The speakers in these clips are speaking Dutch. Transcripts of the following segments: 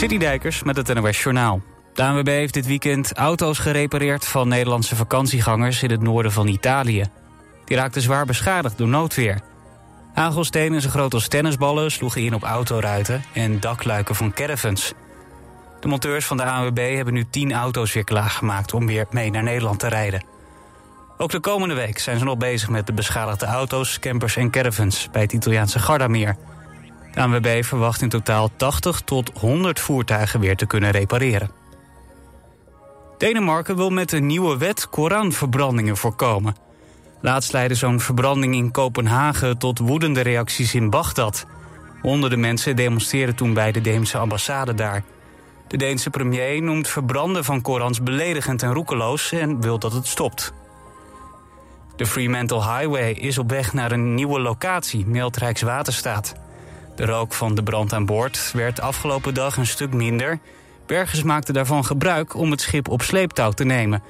Citydijkers met het NOS Journaal. De ANWB heeft dit weekend auto's gerepareerd van Nederlandse vakantiegangers in het noorden van Italië. Die raakten zwaar beschadigd door noodweer. Hagelstenen zo groot als tennisballen sloegen in op autoruiten en dakluiken van caravans. De monteurs van de ANWB hebben nu 10 auto's weer klaargemaakt om weer mee naar Nederland te rijden. Ook de komende week zijn ze nog bezig met de beschadigde auto's, campers en caravans bij het Italiaanse Gardameer. De ANWB verwacht in totaal 80 tot 100 voertuigen weer te kunnen repareren. Denemarken wil met een nieuwe wet Koranverbrandingen voorkomen. Laatst leidde zo'n verbranding in Kopenhagen tot woedende reacties in Bagdad. Honderden mensen demonstreerden toen bij de Deense ambassade daar. De Deense premier noemt verbranden van Korans beledigend en roekeloos en wil dat het stopt. De Fremantle Highway is op weg naar een nieuwe locatie, meldt Rijkswaterstaat. De rook van de brand aan boord werd afgelopen dag een stuk minder. Bergers maakten daarvan gebruik om het schip op sleeptouw te nemen.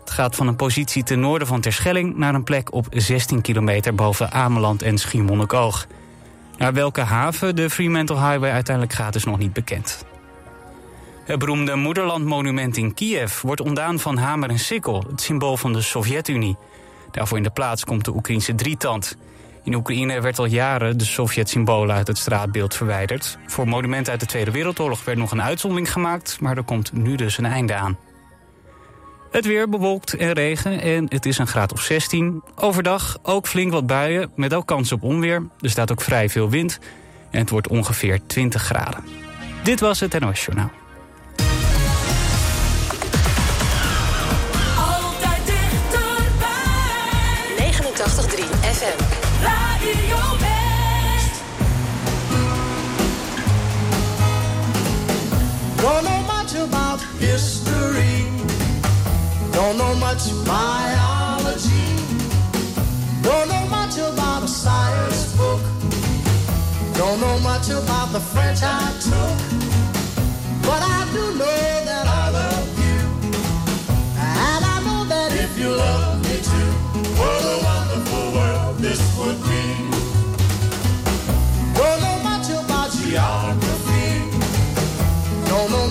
Het gaat van een positie ten noorden van Terschelling... naar een plek op 16 kilometer boven Ameland en Schiermonnikoog. Naar welke haven de Fremantle Highway uiteindelijk gaat is nog niet bekend. Het beroemde Moederlandmonument in Kiev wordt ontdaan van hamer en sikkel... het symbool van de Sovjet-Unie. Daarvoor in de plaats komt de Oekraïnse drietand... In Oekraïne werd al jaren de Sovjet-symbolen uit het straatbeeld verwijderd. Voor monumenten uit de Tweede Wereldoorlog werd nog een uitzondering gemaakt... maar er komt nu dus een einde aan. Het weer bewolkt en regen en het is een graad of 16. Overdag ook flink wat buien, met ook kans op onweer. Er staat ook vrij veel wind en het wordt ongeveer 20 graden. Dit was het NOS Journaal. Altijd dichterbij. 89.3 FM. Don't know much about history. Don't know much biology. Don't know much about a science book. Don't know much about the French I took. But I do know that I love you. And I know that if you love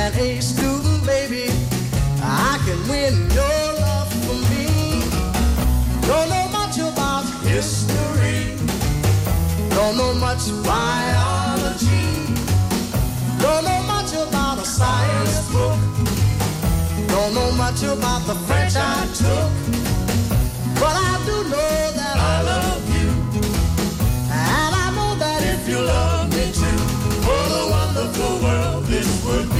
an A student, baby, I can win your love for me. Don't know much about history. Don't know much biology. Don't know much about a science book. Don't know much about the French I took. But I do know that I love you. And I know that if you love me too, what a wonderful world this would be.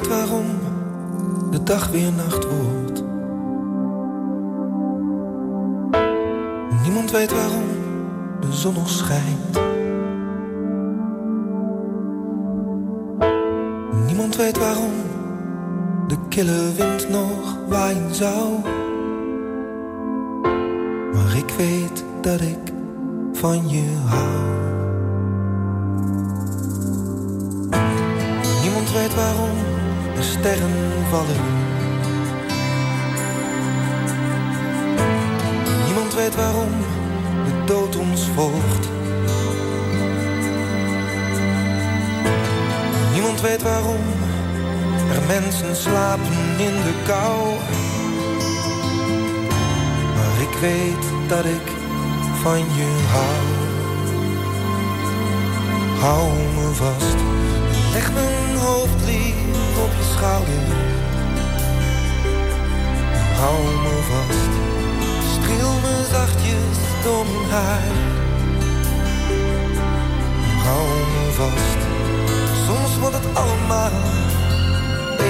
weet waarom de dag weer nacht wordt. Niemand weet waarom de zon nog schijnt. Niemand weet waarom de kille wind nog waaien zou. Maar ik weet dat ik van je hou. Niemand weet waarom de sterren vallen. Niemand weet waarom de dood ons volgt. Niemand weet waarom er mensen slapen in de kou. Maar ik weet dat ik van je hou. Hou me vast, leg mijn hoofd lief op je schouder. Hou me vast, streel me zachtjes door mijn haar. Hou me vast, soms wordt het allemaal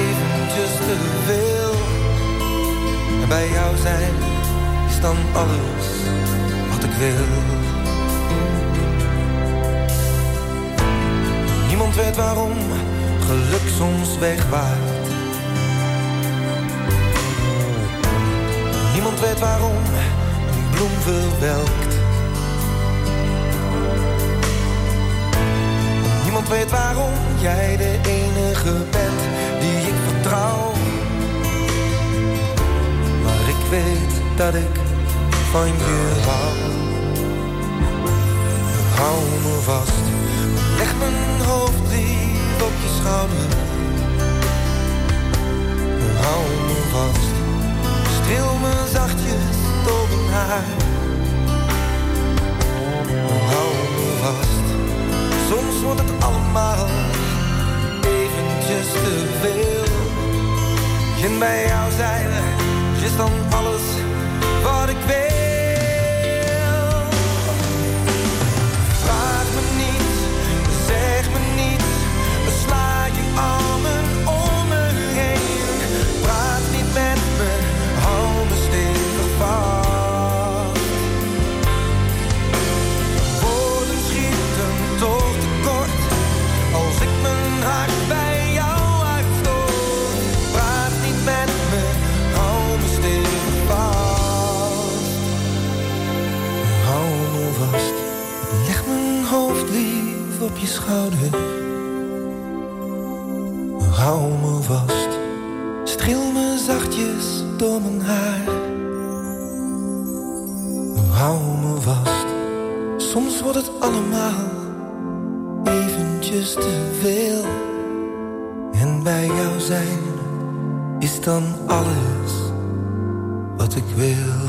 eventjes te veel. En bij jou zijn is dan alles wat ik wil. Niemand weet waarom geluk soms wegwaait. Niemand weet waarom een bloem verwelkt. Niemand weet waarom jij de enige bent die ik vertrouw. Maar ik weet dat ik van je hou. Hou me vast, leg mijn hoofd Hou me vast, streel me zachtjes door mijn haar. Hou me vast, soms wordt het allemaal eventjes te veel. Ging bij jou zijn is dan alles wat ik weet. je schouder. Hou me vast, streel me zachtjes door mijn haar. Hou me vast, soms wordt het allemaal eventjes te veel. En bij jou zijn is dan alles wat ik wil.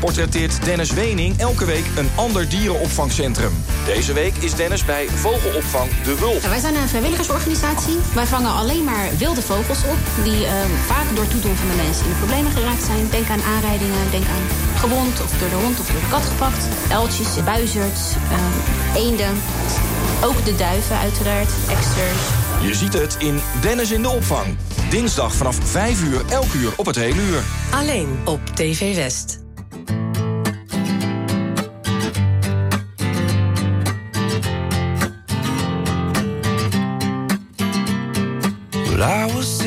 Portretteert Dennis Wening elke week een ander dierenopvangcentrum. Deze week is Dennis bij vogelopvang De Wulp. Wij zijn een vrijwilligersorganisatie. Wij vangen alleen maar wilde vogels op... die eh, vaak door toedoen van de mensen in de problemen geraakt zijn. Denk aan aanrijdingen, denk aan gewond of door de hond of door de kat gepakt. Uiltjes, buizerds, eh, eenden. Ook de duiven uiteraard, eksters. Je ziet het in Dennis in de opvang. Dinsdag vanaf 5 uur, elk uur op het hele uur. Alleen op TV West.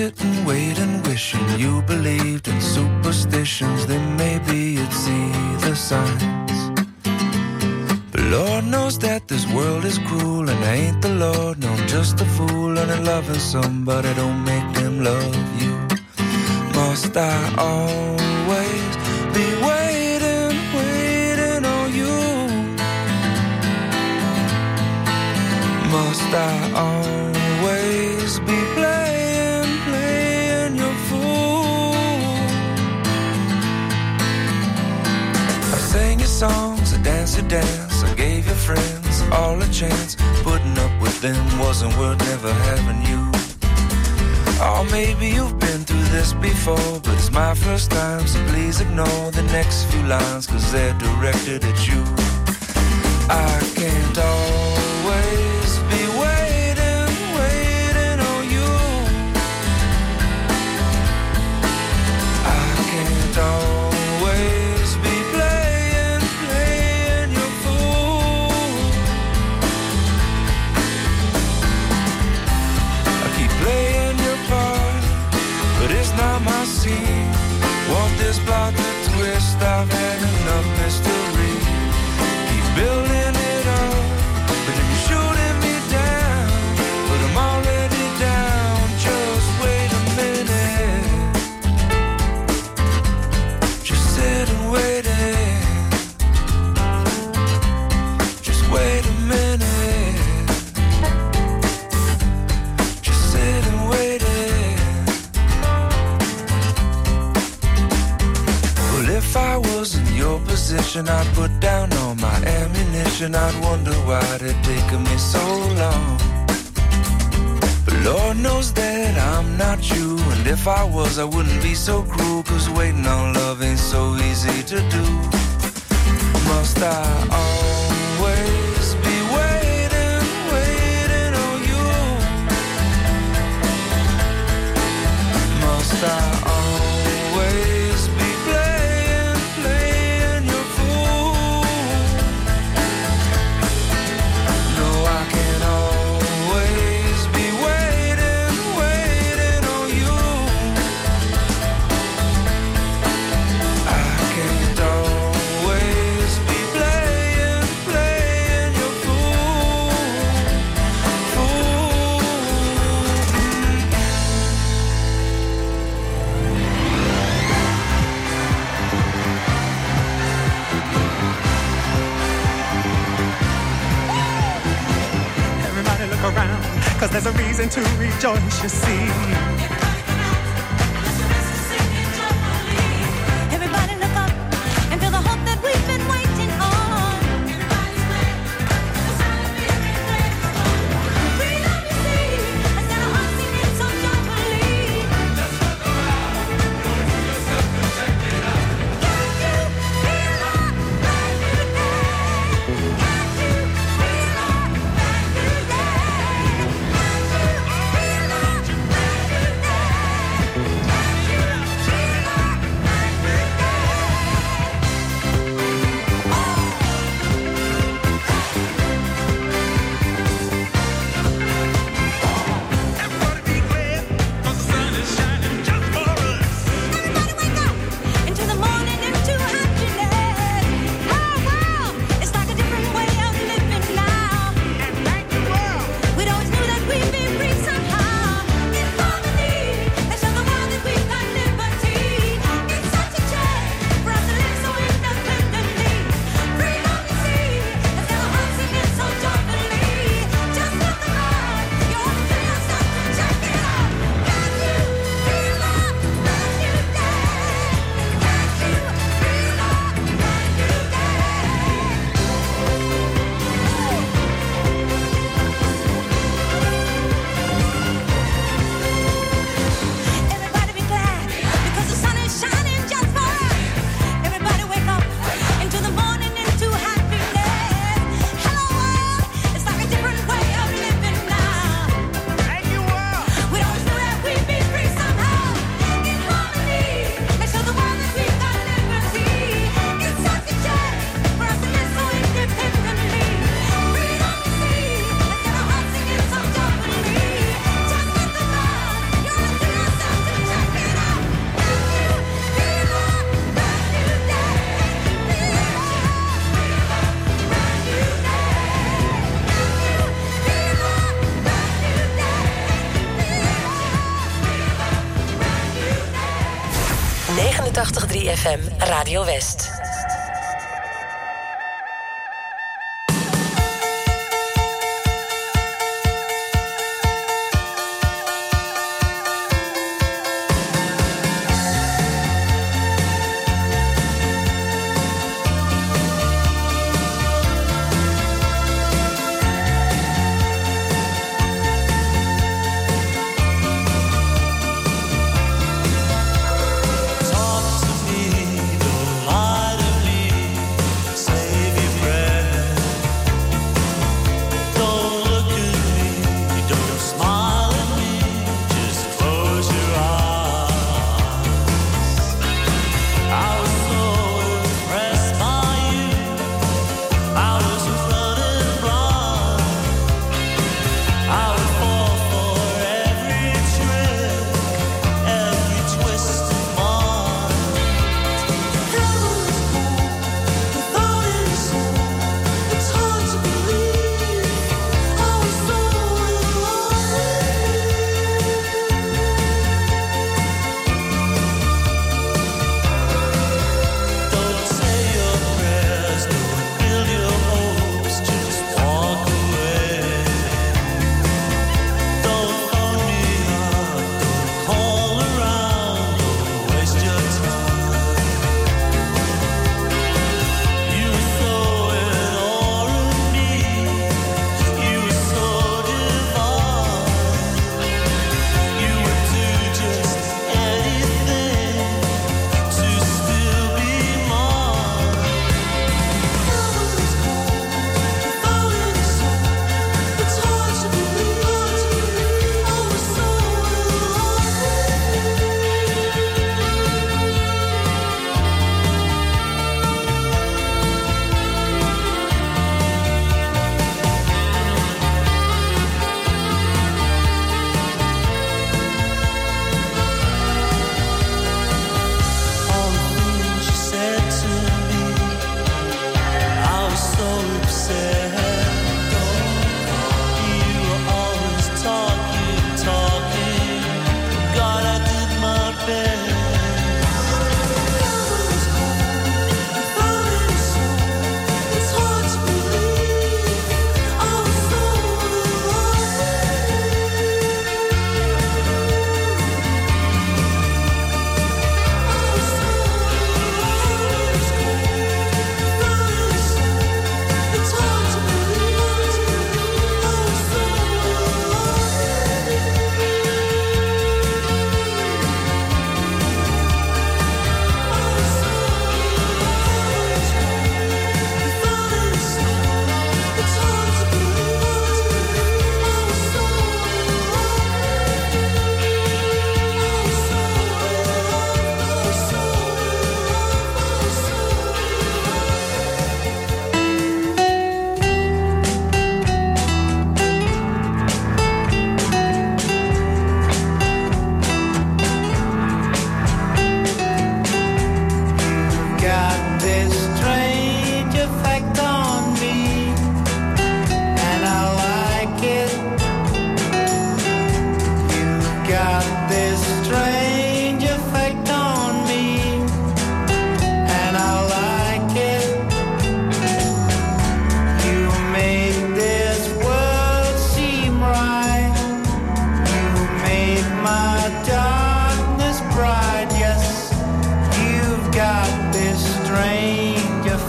Sitting, waiting, wishing you believed in superstitions. Then maybe you'd see the signs. But Lord knows that this world is cruel, and I ain't the Lord, no, I'm just a fool. And I'm loving somebody don't make them love you. Must I always dance, I gave your friends all a chance. Putting up with them wasn't worth never having you. Oh, maybe you've been through this before, but it's my first time, so please ignore the next few lines, cause they're directed at you. I can't always position, I'd put down all my ammunition. I'd wonder why it taken me so long. But Lord knows that I'm not you. And if I was, I wouldn't be so cruel. Cause waiting on love ain't so easy to do. Must I always be waiting, waiting on you? Must I cause there's a reason to rejoice, you see. Radio West.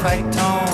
fight on.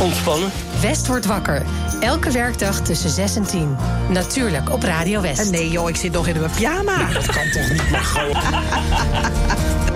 Ontspannen. West wordt wakker. Elke werkdag tussen 6 en 10. Natuurlijk op Radio West. Nee joh, ik zit nog in mijn pyjama. Dat kan toch niet, Margot? Wake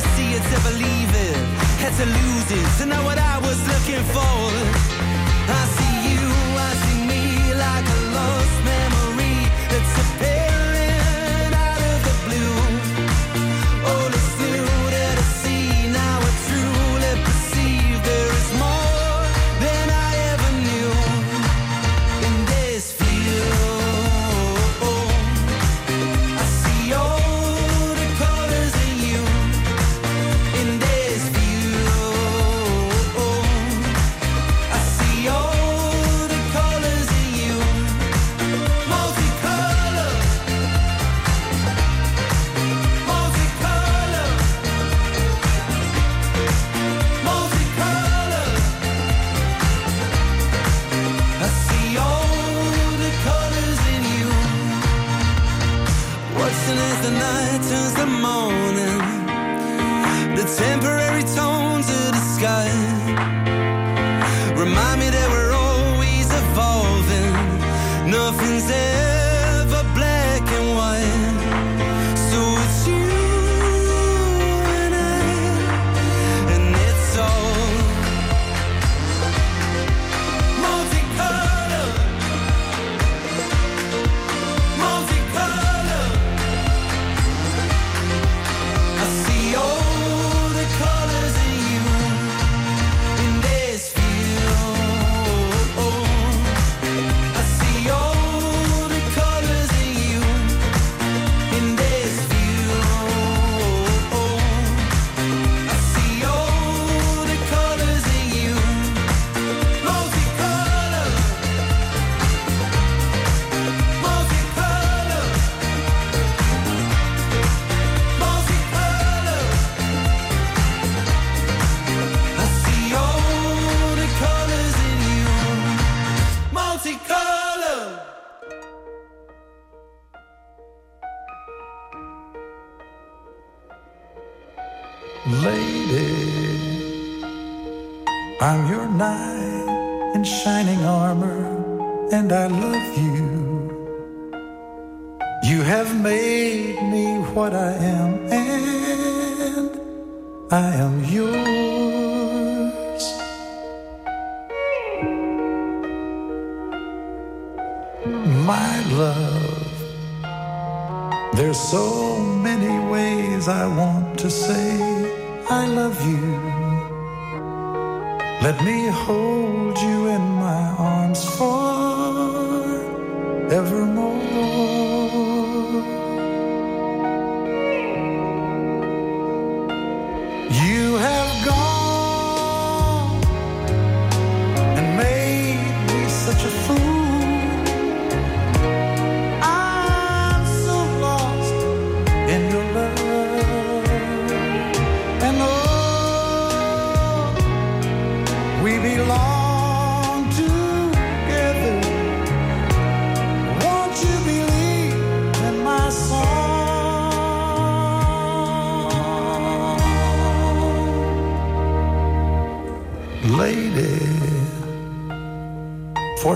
to see it to believe it, had to lose it to know what I was looking for. I see you, I see me like a lost memory morning,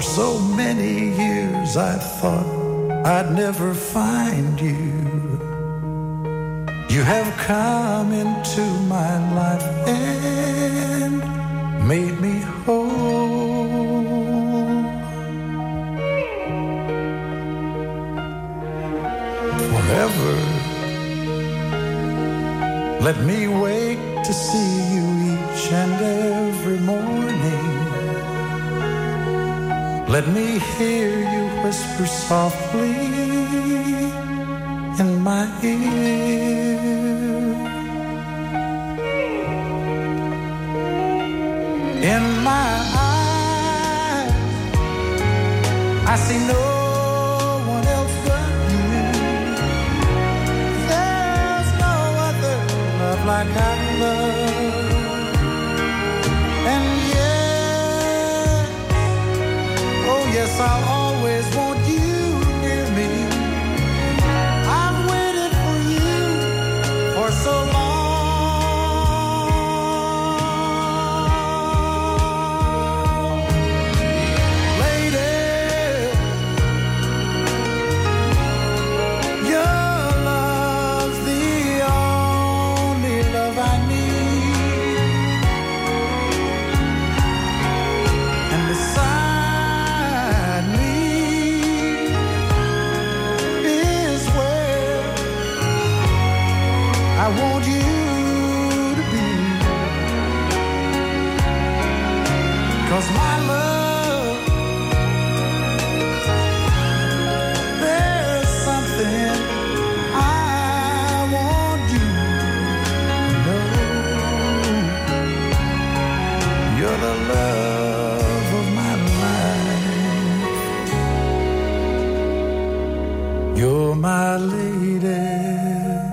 so softly You're my lady.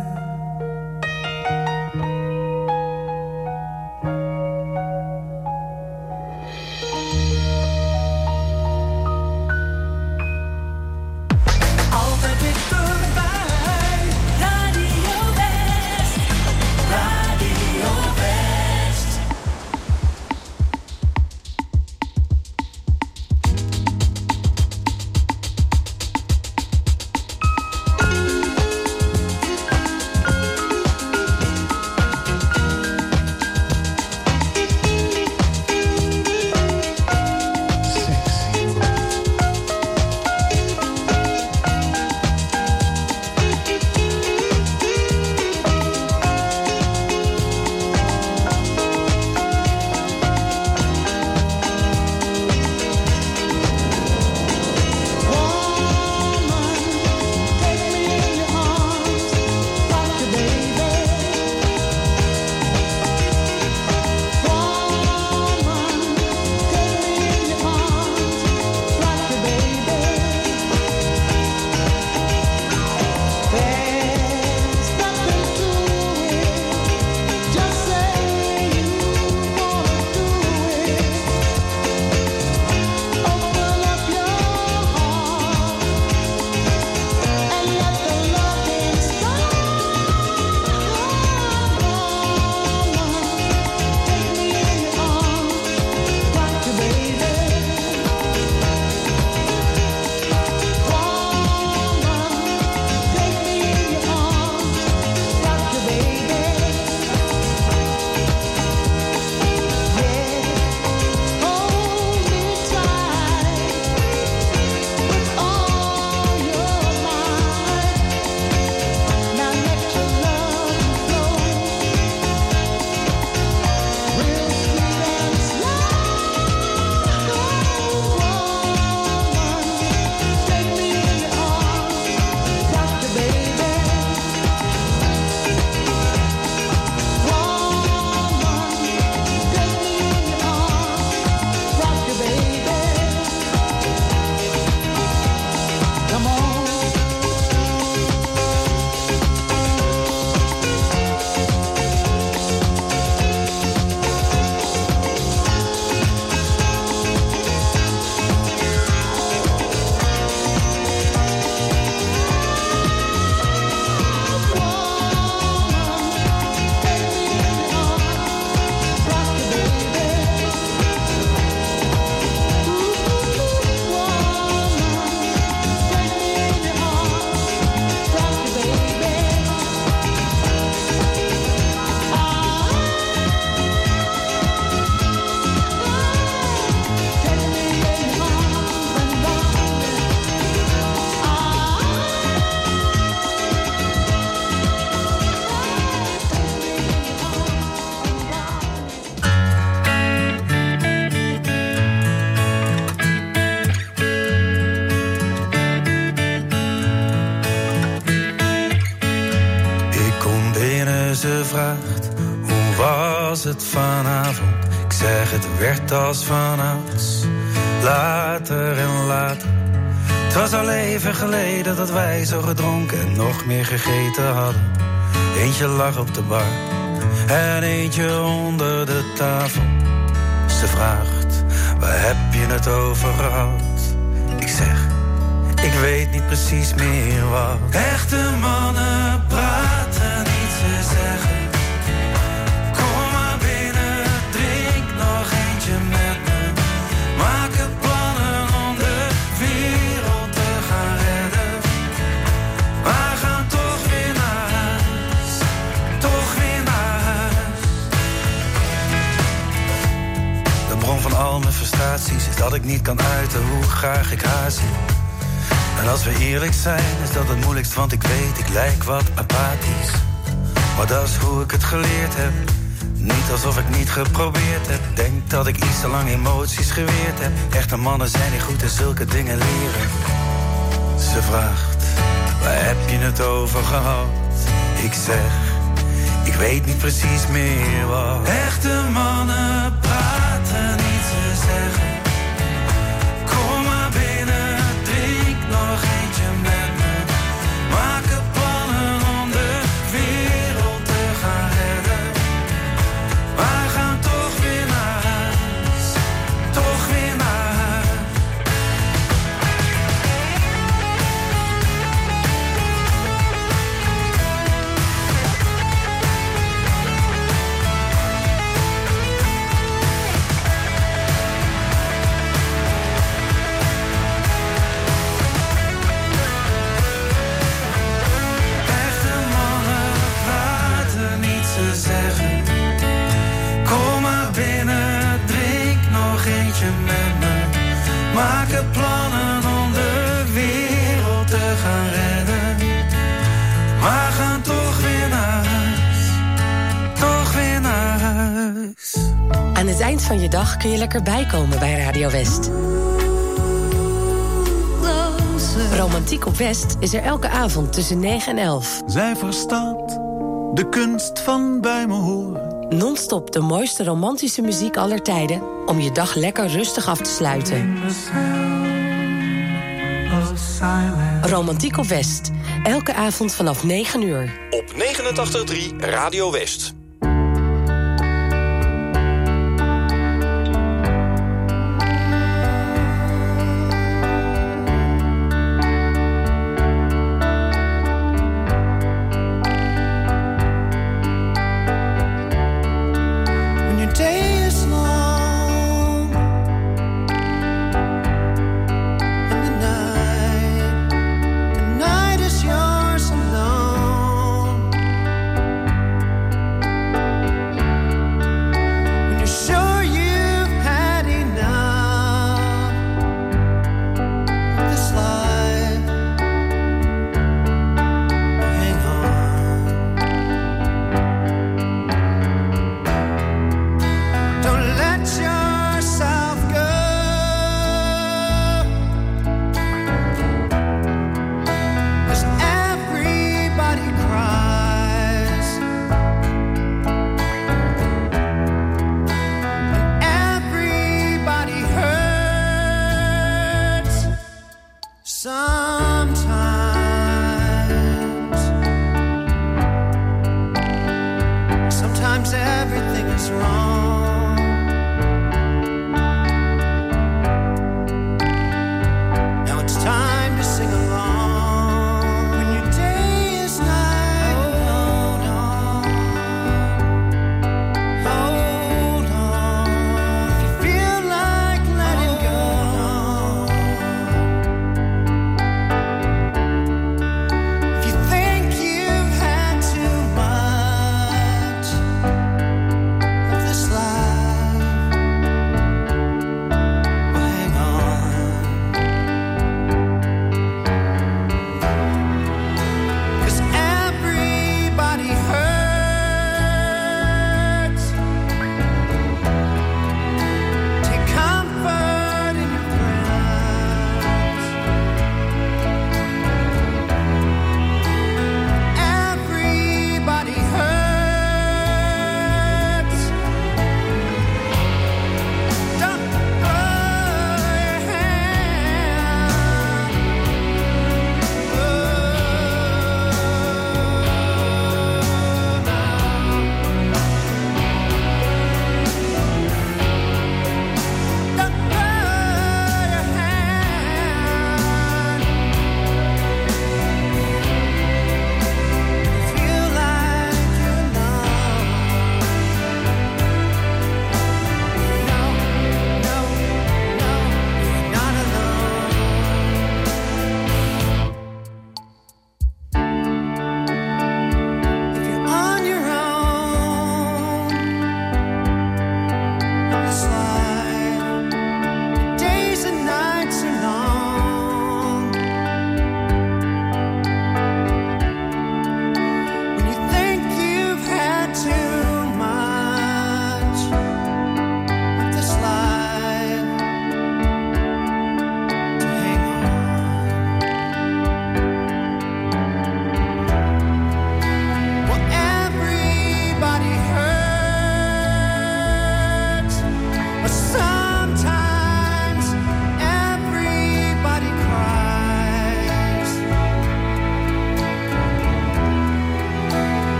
Het vanavond? Ik zeg het werd als vanouds, later en later. Het was al even geleden dat wij zo gedronken en nog meer gegeten hadden. Eentje lag op de bar en eentje onder de tafel. Ze vraagt, waar heb je het over gehad? Ik zeg, ik weet niet precies meer wat. Echte mannen praten niet, ze zeggen. Is dat ik niet kan uiten hoe graag ik haar zie. En als we eerlijk zijn, is dat het moeilijkst, want ik weet, ik lijk wat apathisch. Maar dat is hoe ik het geleerd heb. Niet alsof ik niet geprobeerd heb. Denk dat ik iets te lang emoties geweerd heb. Echte mannen zijn niet goed in zulke dingen leren. Ze vraagt, waar heb je het over gehad? Ik zeg, ik weet niet precies meer wat. Echte mannen praten niet, ze zeggen. nog met me. Maken plannen om de wereld te gaan redden. Maar gaan toch weer naar huis, toch weer naar huis. Aan het eind van je dag kun je lekker bijkomen bij Radio West. Romantiek op West is er elke avond tussen 9 en 11. Zij verstaat de kunst van bij me horen. Non-stop de mooiste romantische muziek aller tijden... om je dag lekker rustig af te sluiten. Romantiek op West. Elke avond vanaf 9 uur. Op 89.3 Radio West. Some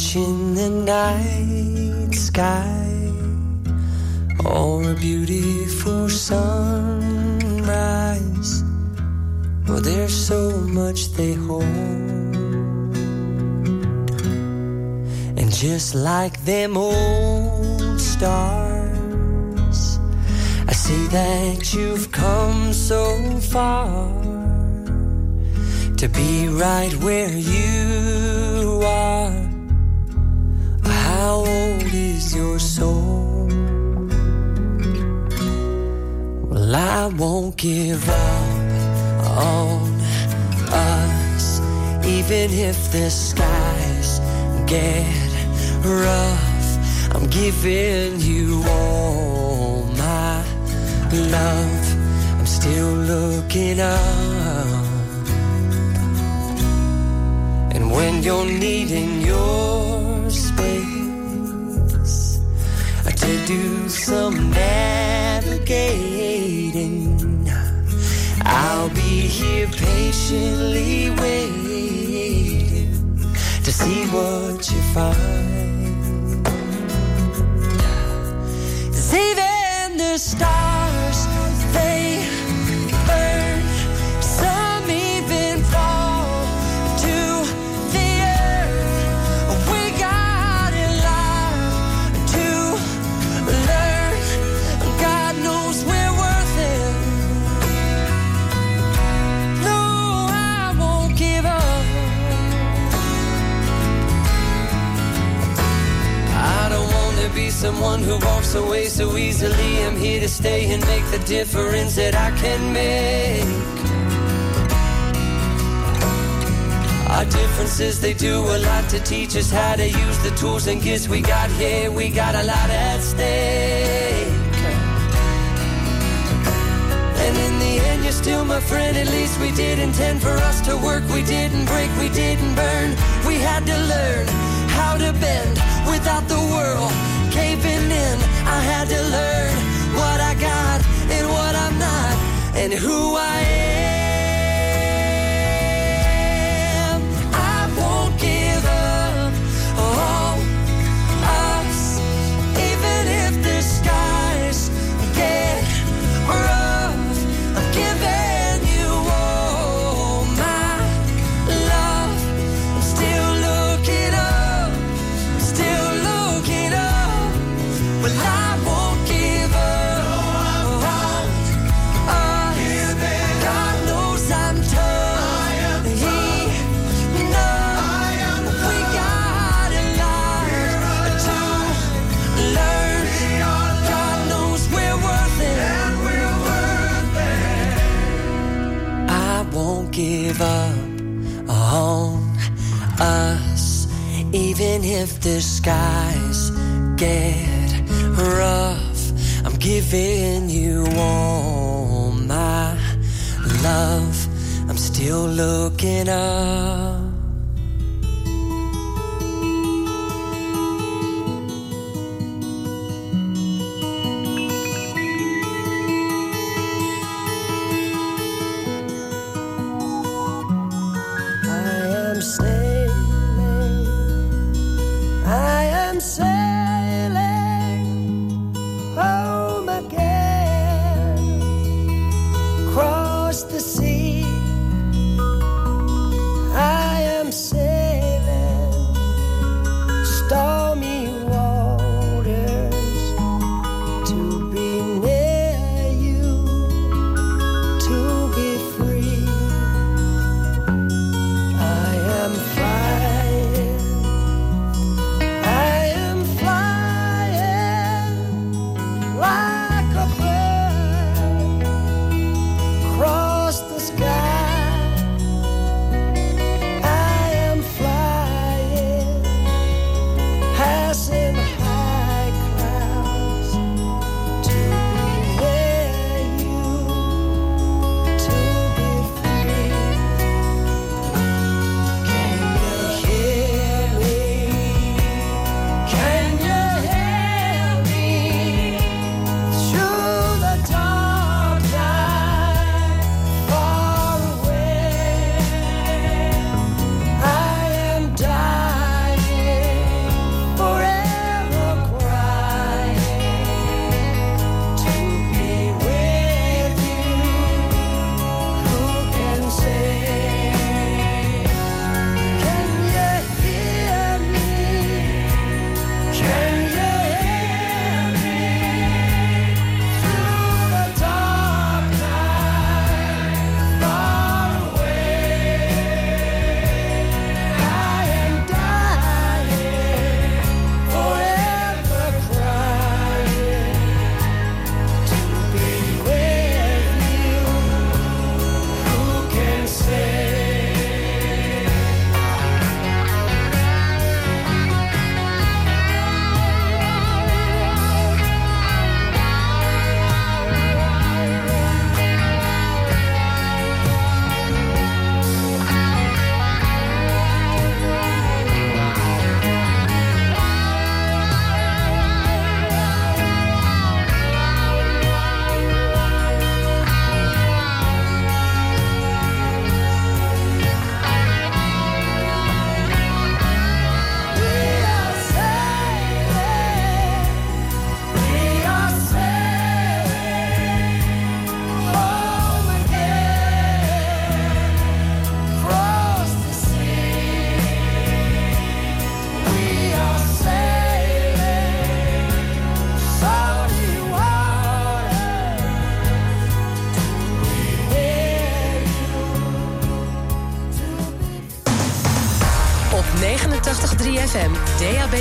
watching the night sky or a beautiful sunrise. Well, there's so much they hold. And just like them old stars, I see that you've come so far to be right where you are. Your soul? Well, I won't give up on us, even if the skies get rough. I'm giving you all my love. I'm still looking up. And when you're needing your to do some navigating, I'll be here patiently waiting to see what you find. even the stars, walks away so easily. I'm here to stay and make the difference that I can make. Our differences, they do a lot to teach us how to use the tools and gifts we got here. We got a lot at stake. And in the end, you're still my friend. At least we did intend for us to work. We didn't break, we didn't burn. We had to learn how to bend without the world caving in. I had to learn what I got and what I'm not, and who I am. Even if the skies get rough. I'm giving you all my love. I'm still looking up.